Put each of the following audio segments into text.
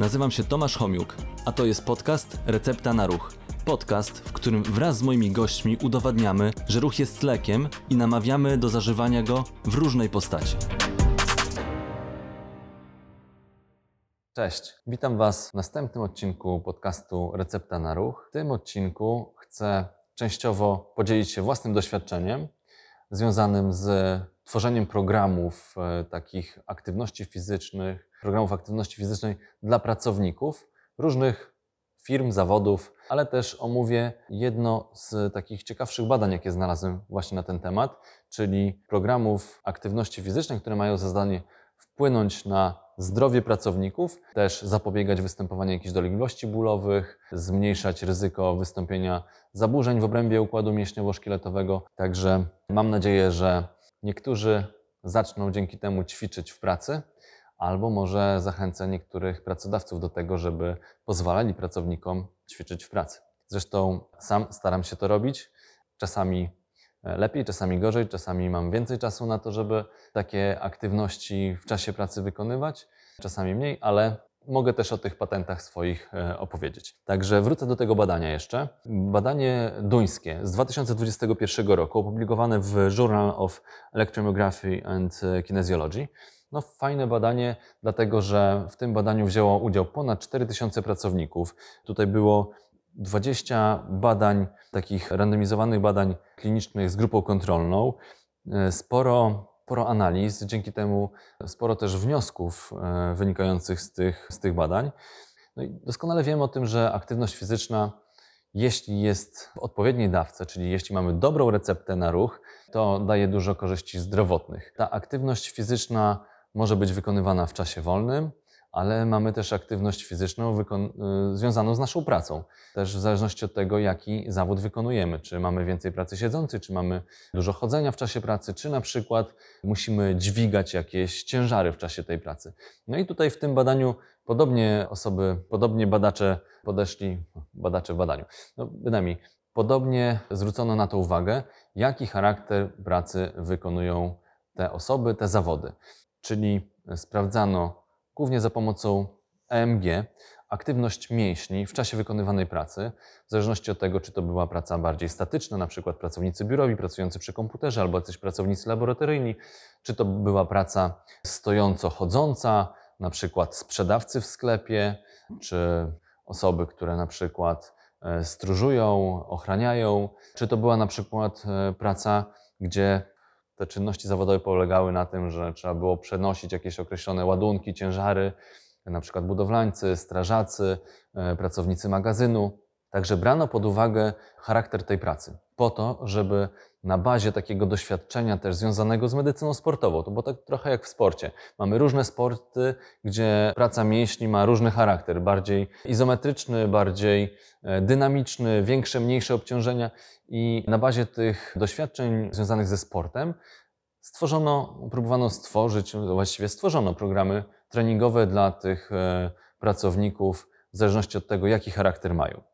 Nazywam się Tomasz Homiuk, a to jest podcast Recepta na Ruch. Podcast, w którym wraz z moimi gośćmi udowadniamy, że ruch jest lekiem i namawiamy do zażywania go w różnej postaci. Cześć, witam Was w następnym odcinku podcastu Recepta na Ruch. W tym odcinku chcę częściowo podzielić się własnym doświadczeniem związanym z tworzeniem programów e, takich aktywności fizycznych, programów aktywności fizycznej dla pracowników różnych firm, zawodów, ale też omówię jedno z takich ciekawszych badań, jakie znalazłem właśnie na ten temat, czyli programów aktywności fizycznej, które mają za zadanie wpłynąć na zdrowie pracowników, też zapobiegać występowaniu jakichś dolegliwości bólowych, zmniejszać ryzyko wystąpienia zaburzeń w obrębie układu mięśniowo-szkieletowego. Także mam nadzieję, że niektórzy zaczną dzięki temu ćwiczyć w pracy, albo może zachęcę niektórych pracodawców do tego, żeby pozwalali pracownikom ćwiczyć w pracy. Zresztą sam staram się to robić. Czasami e, lepiej, czasami gorzej, czasami mam więcej czasu na to, żeby takie aktywności w czasie pracy wykonywać, czasami mniej, ale mogę też o tych patentach swoich e, opowiedzieć. Także wrócę do tego badania jeszcze. Badanie duńskie z 2021 roku, opublikowane w Journal of Electromyography and Kinesiology. No, fajne badanie, dlatego że w tym badaniu wzięło udział ponad 4000 pracowników. Tutaj było 20 badań, takich randomizowanych badań klinicznych z grupą kontrolną. E, sporo, sporo analiz, dzięki temu sporo też wniosków e, wynikających z tych, z tych badań. No i doskonale wiemy o tym, że aktywność fizyczna, jeśli jest w odpowiedniej dawce, czyli jeśli mamy dobrą receptę na ruch, to daje dużo korzyści zdrowotnych. Ta aktywność fizyczna może być wykonywana w czasie wolnym, ale mamy też aktywność fizyczną y, związaną z naszą pracą. Też w zależności od tego, jaki zawód wykonujemy. Czy mamy więcej pracy siedzącej, czy mamy dużo chodzenia w czasie pracy, czy na przykład musimy dźwigać jakieś ciężary w czasie tej pracy. No i tutaj w tym badaniu podobnie osoby, podobnie badacze podeszli, badacze w badaniu, no bynajmniej, podobnie zwrócono na to uwagę, jaki charakter pracy wykonują te osoby, te zawody czyli sprawdzano głównie za pomocą EMG aktywność mięśni w czasie wykonywanej pracy, w zależności od tego, czy to była praca bardziej statyczna, na przykład pracownicy biurowi pracujący przy komputerze, albo jacyś pracownicy laboratoryjni, czy to była praca stojąco-chodząca, na przykład sprzedawcy w sklepie, czy osoby, które na przykład e, stróżują, ochraniają, czy to była na przykład e, praca, gdzie te czynności zawodowe polegały na tym, że trzeba było przenosić jakieś określone ładunki, ciężary, na przykład budowlańcy, strażacy, e, pracownicy magazynu. Także brano pod uwagę charakter tej pracy, po to, żeby na bazie takiego doświadczenia też związanego z medycyną sportową, to bo tak trochę jak w sporcie. Mamy różne sporty, gdzie praca mięśni ma różny charakter, bardziej izometryczny, bardziej e, dynamiczny, większe, mniejsze obciążenia i na bazie tych doświadczeń związanych ze sportem stworzono, próbowano stworzyć, właściwie stworzono programy treningowe dla tych e, pracowników w zależności od tego, jaki charakter mają.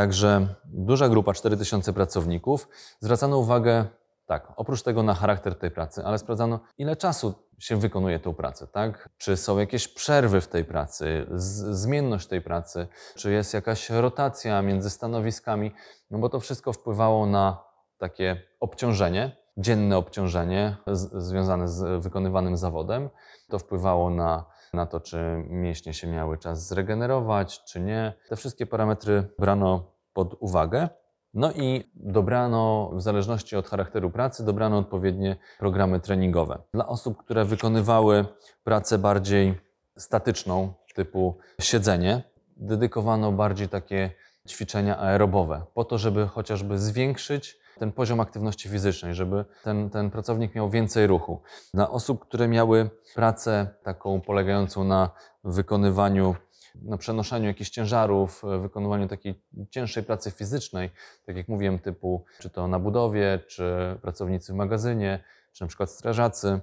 Także duża grupa, 4000 pracowników, zwracano uwagę, tak, oprócz tego na charakter tej pracy, ale sprawdzano, ile czasu się wykonuje tą pracę, tak? Czy są jakieś przerwy w tej pracy, zmienność tej pracy, czy jest jakaś rotacja między stanowiskami, no bo to wszystko wpływało na takie obciążenie, dzienne obciążenie związane z wykonywanym zawodem. To wpływało na na to, czy mięśnie się miały czas zregenerować, czy nie. Te wszystkie parametry brano pod uwagę. No i dobrano, w zależności od charakteru pracy, dobrano odpowiednie programy treningowe. Dla osób, które wykonywały pracę bardziej statyczną, typu siedzenie, dedykowano bardziej takie ćwiczenia aerobowe, po to, żeby chociażby zwiększyć ten poziom aktywności fizycznej, żeby ten, ten pracownik miał więcej ruchu. Dla osób, które miały pracę taką polegającą na wykonywaniu, na przenoszeniu jakichś ciężarów, wykonywaniu takiej cięższej pracy fizycznej, tak jak mówiłem, typu czy to na budowie, czy pracownicy w magazynie, czy na przykład strażacy,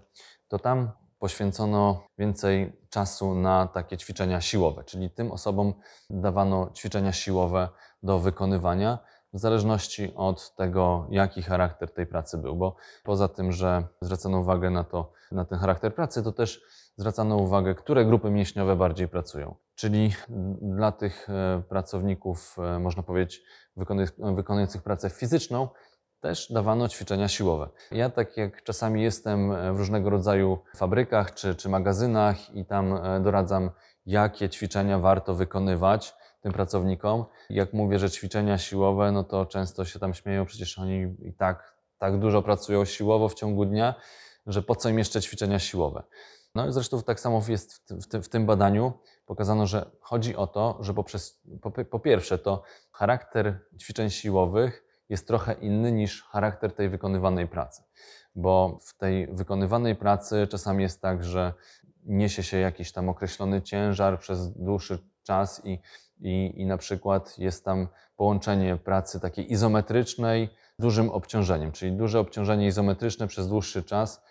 to tam poświęcono więcej czasu na takie ćwiczenia siłowe, czyli tym osobom dawano ćwiczenia siłowe do wykonywania w zależności od tego, jaki charakter tej pracy był, bo poza tym, że zwracano uwagę na to, na ten charakter pracy, to też zwracano uwagę, które grupy mięśniowe bardziej pracują. Czyli dla tych e, pracowników, e, można powiedzieć, wykonuj- wykonujących pracę fizyczną, też dawano ćwiczenia siłowe. Ja tak jak czasami jestem w różnego rodzaju fabrykach czy, czy magazynach i tam e, doradzam, jakie ćwiczenia warto wykonywać tym pracownikom. Jak mówię, że ćwiczenia siłowe, no to często się tam śmieją, przecież oni i tak, tak dużo pracują siłowo w ciągu dnia, że po co im jeszcze ćwiczenia siłowe. No i zresztą tak samo jest w, tym- badaniu. Pokazano, że chodzi o to, że poprzez, po, po pierwsze to charakter ćwiczeń siłowych jest trochę inny niż charakter tej wykonywanej pracy. Bo w tej wykonywanej pracy czasami jest tak, że niesie się jakiś tam określony ciężar przez dłuższy czas i, i, i na przykład jest tam połączenie pracy takiej izometrycznej z dużym obciążeniem, czyli duże obciążenie izometryczne przez dłuższy czas,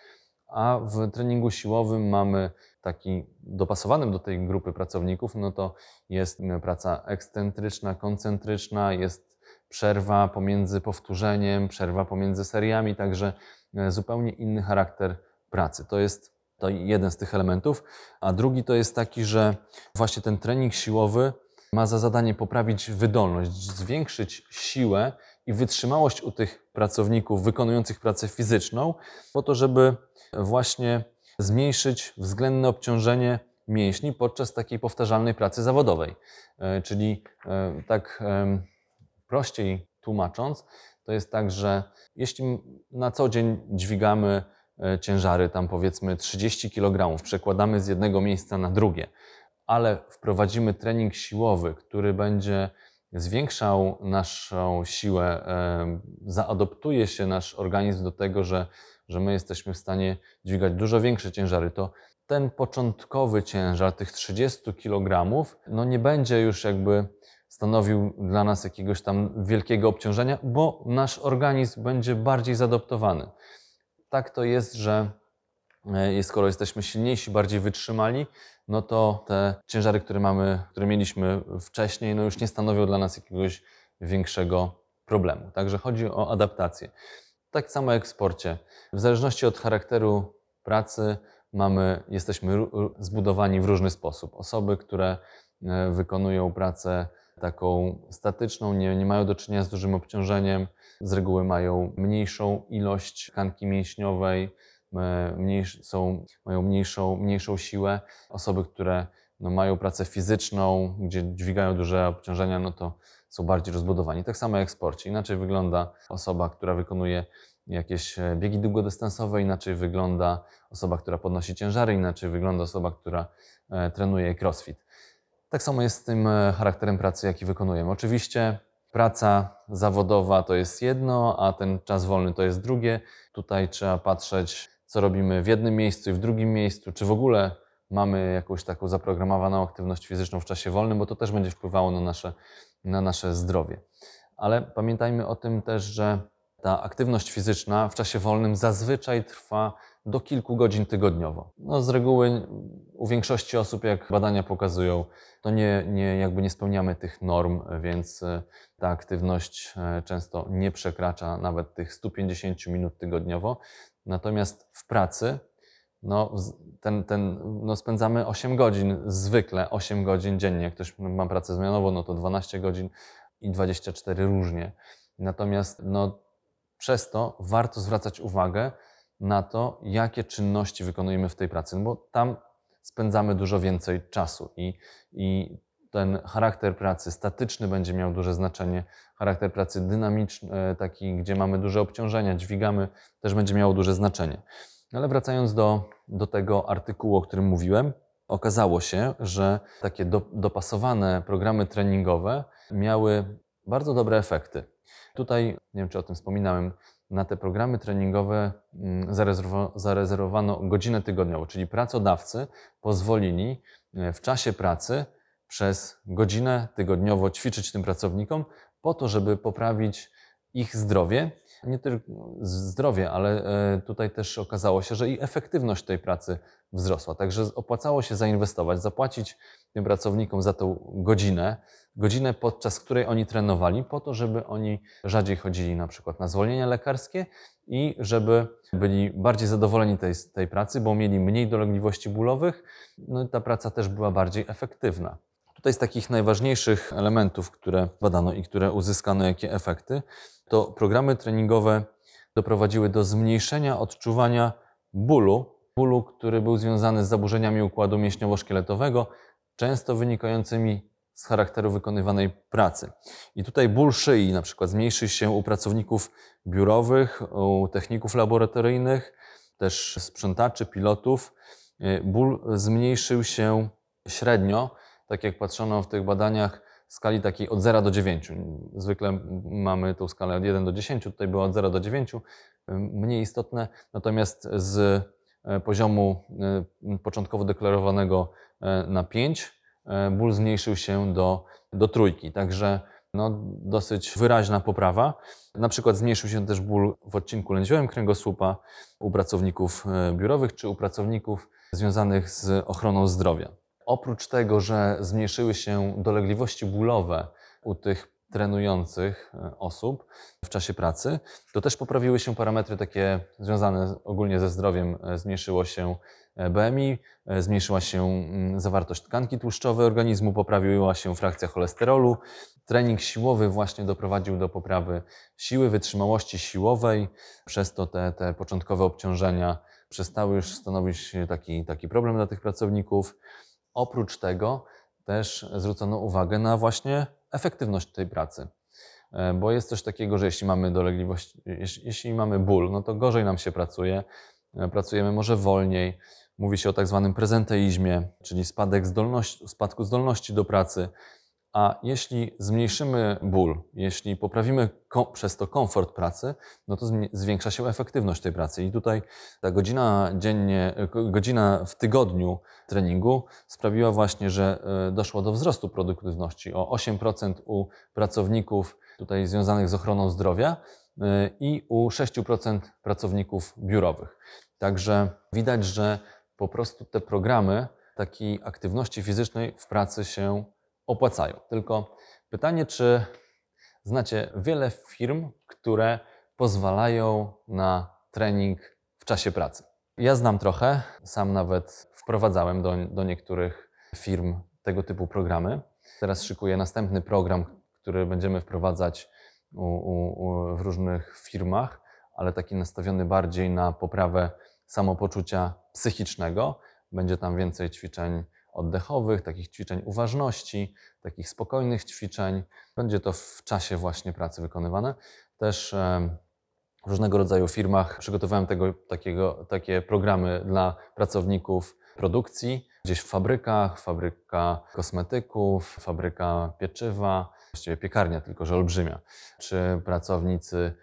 a w treningu siłowym mamy taki dopasowanym do tej grupy pracowników, no to jest praca ekscentryczna, koncentryczna, jest przerwa pomiędzy powtórzeniem, przerwa pomiędzy seriami, także e, zupełnie inny charakter pracy. To jest to jeden z tych elementów. A drugi to jest taki, że właśnie ten trening siłowy ma za zadanie poprawić wydolność, zwiększyć siłę i wytrzymałość u tych pracowników wykonujących pracę fizyczną, po to, żeby właśnie zmniejszyć względne obciążenie mięśni podczas takiej powtarzalnej pracy zawodowej. E, Czyli e, tak prościej tłumacząc, to jest tak, że jeśli na co dzień dźwigamy e, ciężary, tam powiedzmy 30 kg, przekładamy z jednego miejsca na drugie, ale wprowadzimy trening siłowy, który będzie zwiększał naszą siłę, zaadoptuje się nasz organizm do tego, że, że my jesteśmy w stanie dźwigać dużo większe ciężary, to ten początkowy ciężar tych 30 kg no nie będzie już jakby stanowił dla nas jakiegoś tam wielkiego obciążenia, bo nasz organizm będzie bardziej zaadoptowany. Tak to jest, że e, skoro jesteśmy silniejsi, bardziej wytrzymali, no to te ciężary, które mamy, które mieliśmy wcześniej, no już nie stanowią dla nas jakiegoś większego problemu. Także chodzi o adaptację. Tak samo jak w sporcie. W zależności od charakteru pracy mamy, jesteśmy zbudowani w różny sposób. Osoby, które e, wykonują pracę taką statyczną, nie, nie mają do czynienia z dużym obciążeniem, z reguły mają mniejszą ilość tkanki mięśniowej, e, mniejsz, są, mają mniejszą, mniejszą siłę. Osoby, które no, mają pracę fizyczną, gdzie dźwigają duże obciążenia, no to są bardziej rozbudowani. Tak samo jak w sporcie. Inaczej wygląda osoba, która wykonuje jakieś e, biegi długodystansowe, inaczej wygląda osoba, która podnosi ciężary, inaczej wygląda osoba, która e, trenuje crossfit. Tak samo jest z tym charakterem pracy, jaki wykonujemy. Oczywiście praca zawodowa to jest jedno, a ten czas wolny to jest drugie. Tutaj trzeba patrzeć, co robimy w jednym miejscu i w drugim miejscu, czy w ogóle mamy jakąś taką zaprogramowaną aktywność fizyczną w czasie wolnym, bo to też będzie wpływało na nasze, na nasze zdrowie. Ale pamiętajmy o tym też, że ta aktywność fizyczna w czasie wolnym zazwyczaj trwa do kilku godzin tygodniowo. No, z reguły u większości osób, jak badania pokazują, to nie, nie, jakby nie spełniamy tych norm, więc e, ta aktywność e, często nie przekracza nawet tych 150 minut tygodniowo. Natomiast w pracy no, ten, ten, no spędzamy 8 godzin, zwykle 8 godzin dziennie. Jak ktoś ma pracę zmianową, no to 12 godzin i 24 różnie. Natomiast no, przez to warto zwracać uwagę na to, jakie czynności wykonujemy w tej pracy, no bo tam spędzamy dużo więcej czasu i, i ten charakter pracy statyczny będzie miał duże znaczenie, charakter pracy dynamiczny, e, taki, gdzie mamy duże obciążenia, dźwigamy, też będzie miało duże znaczenie. Ale wracając do, do tego artykułu, o którym mówiłem, okazało się, że takie do, dopasowane programy treningowe miały bardzo dobre efekty. Tutaj, nie wiem czy o tym wspominałem, na te programy treningowe mm, zarezerwo- zarezerwowano godzinę tygodniową, czyli pracodawcy pozwolili e, w czasie pracy przez godzinę tygodniowo ćwiczyć tym pracownikom po to, żeby poprawić ich zdrowie nie tylko zdrowie, ale e, tutaj też okazało się, że i efektywność tej pracy wzrosła. Także opłacało się zainwestować, zapłacić tym pracownikom za tą godzinę, godzinę podczas której oni trenowali, po to, żeby oni rzadziej chodzili na przykład na zwolnienia lekarskie i żeby byli bardziej zadowoleni tej, tej pracy, bo mieli mniej dolegliwości bólowych, no i ta praca też była bardziej efektywna. Tutaj z takich najważniejszych elementów, które badano i które uzyskano jakie efekty, to programy treningowe doprowadziły do zmniejszenia odczuwania bólu, bólu, który był związany z zaburzeniami układu mięśniowo-szkieletowego, często wynikającymi z charakteru wykonywanej pracy. I tutaj ból szyi na przykład zmniejszy się u pracowników biurowych, u techników laboratoryjnych, też sprzątaczy, pilotów. Ból zmniejszył się średnio, tak jak patrzono w tych badaniach, skali takiej od 0 do 9. Zwykle mamy tą skalę od 1 do 10, tutaj była od 0 do 9, mniej istotne. Natomiast z e, poziomu e, początkowo deklarowanego e, na 5 ból zmniejszył się do, do trójki. Także no, dosyć wyraźna poprawa. Na przykład zmniejszył się też ból w odcinku lędźwiowym kręgosłupa u pracowników biurowych czy u pracowników związanych z ochroną zdrowia. Oprócz tego, że zmniejszyły się dolegliwości bólowe u tych trenujących e, osób w czasie pracy, to też poprawiły się parametry takie związane ogólnie ze zdrowiem. E, zmniejszyło się e, BMI, zmniejszyła się mm, zawartość tkanki tłuszczowej organizmu, poprawiła się frakcja cholesterolu. Trening siłowy właśnie doprowadził do poprawy siły, wytrzymałości siłowej, przez to te, te początkowe obciążenia przestały już stanowić taki, taki problem dla tych pracowników. Oprócz tego też zwrócono uwagę na właśnie efektywność tej pracy. E, bo jest coś takiego, że jeśli mamy dolegliwość, jeśli, mamy ból, no to gorzej nam się pracuje, e, pracujemy może wolniej. Mówi się o tak zwanym prezenteizmie, czyli spadek zdolności, spadku zdolności do pracy. A jeśli zmniejszymy ból, jeśli poprawimy przez to komfort pracy, no to zwiększa się efektywność tej pracy. I tutaj ta godzina dziennie, godzina w tygodniu treningu sprawiła właśnie, że e, doszło do wzrostu produktywności o 8% u pracowników tutaj związanych z ochroną zdrowia e, i u 6% pracowników biurowych. Także widać, że po prostu te programy takiej aktywności fizycznej w pracy się opłacają. Tylko pytanie, czy znacie wiele firm, które pozwalają na trening w czasie pracy? Ja znam trochę, sam nawet wprowadzałem do, do niektórych firm tego typu programy. Teraz szykuję następny program, który będziemy wprowadzać u, u, w różnych firmach, ale taki nastawiony bardziej na poprawę samopoczucia psychicznego. Będzie tam więcej ćwiczeń oddechowych, takich ćwiczeń uważności, takich spokojnych ćwiczeń. Będzie to w czasie właśnie pracy wykonywane. Też w różnego rodzaju firmach przygotowałem tego, takiego, takie programy dla pracowników produkcji, gdzieś w fabrykach, fabryka kosmetyków, fabryka pieczywa, właściwie piekarnia, tylko że olbrzymia, czy pracownicy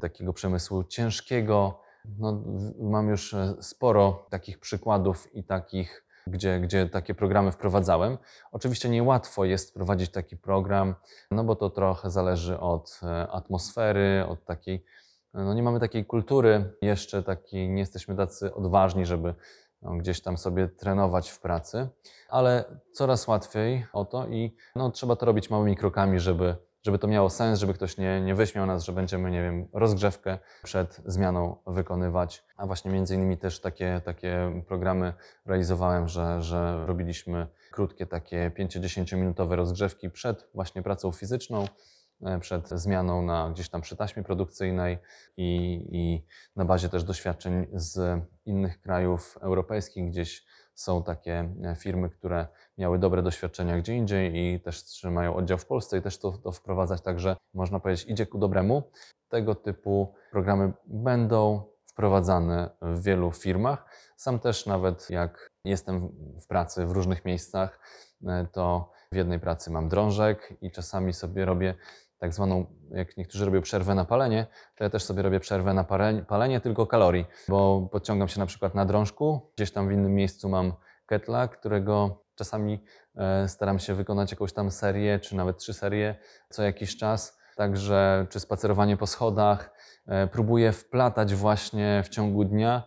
takiego przemysłu ciężkiego. No, mam już e, sporo takich przykładów i takich gdzie, gdzie takie programy wprowadzałem. Oczywiście niełatwo jest wprowadzić taki program, no bo to trochę zależy od e, atmosfery, od takiej, no nie mamy takiej kultury jeszcze takiej, nie jesteśmy tacy odważni, żeby no, gdzieś tam sobie trenować w pracy, ale coraz łatwiej o to i no, trzeba to robić małymi krokami, żeby żeby to miało sens, żeby ktoś nie, nie wyśmiał nas, że będziemy, nie wiem, rozgrzewkę przed zmianą wykonywać. A właśnie między innymi też takie, takie programy realizowałem, że, że robiliśmy krótkie takie 5-10 minutowe rozgrzewki przed właśnie pracą fizyczną, e, przed zmianą na gdzieś tam przy taśmie produkcyjnej i, i na bazie też doświadczeń z innych krajów europejskich, gdzieś są takie e, firmy, które miały dobre doświadczenia gdzie indziej i też trzymają oddział w Polsce i też to, to wprowadzać, także można powiedzieć idzie ku dobremu. Tego typu programy będą wprowadzane w wielu firmach. Sam też nawet jak jestem w pracy w różnych miejscach, e, to w jednej pracy mam drążek i czasami sobie robię tak zwaną, jak niektórzy robią przerwę na palenie, to ja też sobie robię przerwę na palenie, tylko kalorii, bo podciągam się na przykład na drążku, gdzieś tam w innym miejscu mam ketla, którego czasami e, staram się wykonać jakąś tam serię, czy nawet trzy serie co jakiś czas. także czy spacerowanie po schodach. E, Próbuję wplatać właśnie w ciągu dnia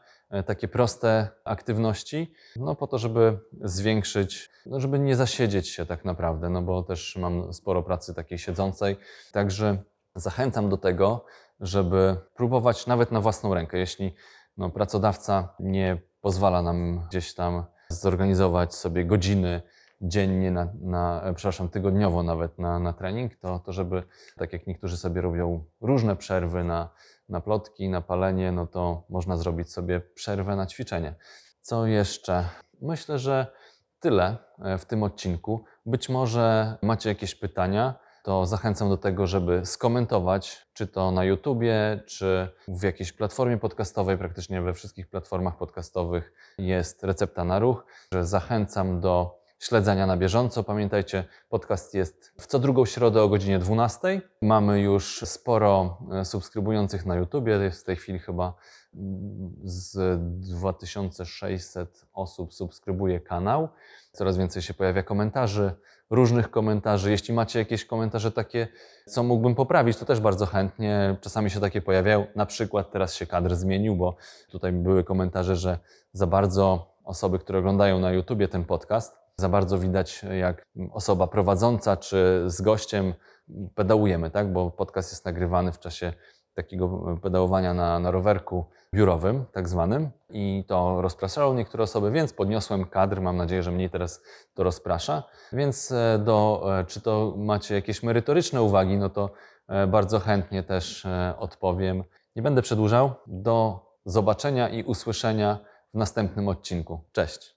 takie proste aktywności, no po to, żeby zwiększyć, no żeby nie zasiedzieć się tak naprawdę, no bo też mam sporo pracy takiej siedzącej, także zachęcam do tego, żeby próbować nawet na własną rękę. Jeśli no, pracodawca nie pozwala nam gdzieś tam zorganizować sobie godziny dziennie, na, na, e, przepraszam, tygodniowo nawet na, na trening, to, to żeby, tak jak niektórzy sobie robią różne przerwy na, na plotki, na palenie, no to można zrobić sobie przerwę na ćwiczenie. Co jeszcze? Myślę, że tyle e, w tym odcinku. Być może macie jakieś pytania, to zachęcam do tego, żeby skomentować, czy to na YouTubie, czy w jakiejś platformie podcastowej, praktycznie we wszystkich platformach podcastowych jest recepta na ruch. Zachęcam do śledzenia na bieżąco. Pamiętajcie, podcast jest w co drugą środę o godzinie 12. Mamy już sporo e, subskrybujących na YouTubie. Jest w tej chwili chyba mm, z 2600 osób subskrybuje kanał. Coraz więcej się pojawia komentarzy, różnych komentarzy. Jeśli macie jakieś komentarze takie, co mógłbym poprawić, to też bardzo chętnie. Czasami się takie pojawiają. Na przykład teraz się kadr zmienił, bo tutaj były komentarze, że za bardzo osoby, które oglądają na YouTubie ten podcast, za bardzo widać, jak osoba prowadząca czy z gościem pedałujemy, tak? Bo podcast jest nagrywany w czasie takiego pedałowania na, na rowerku biurowym, tak zwanym. I to rozpraszało niektóre osoby, więc podniosłem kadr. Mam nadzieję, że mniej teraz to rozprasza. Więc e, do, e, czy to macie jakieś merytoryczne uwagi, no to e, bardzo chętnie też odpowiem. Nie będę przedłużał. Do zobaczenia i usłyszenia w następnym odcinku. Cześć.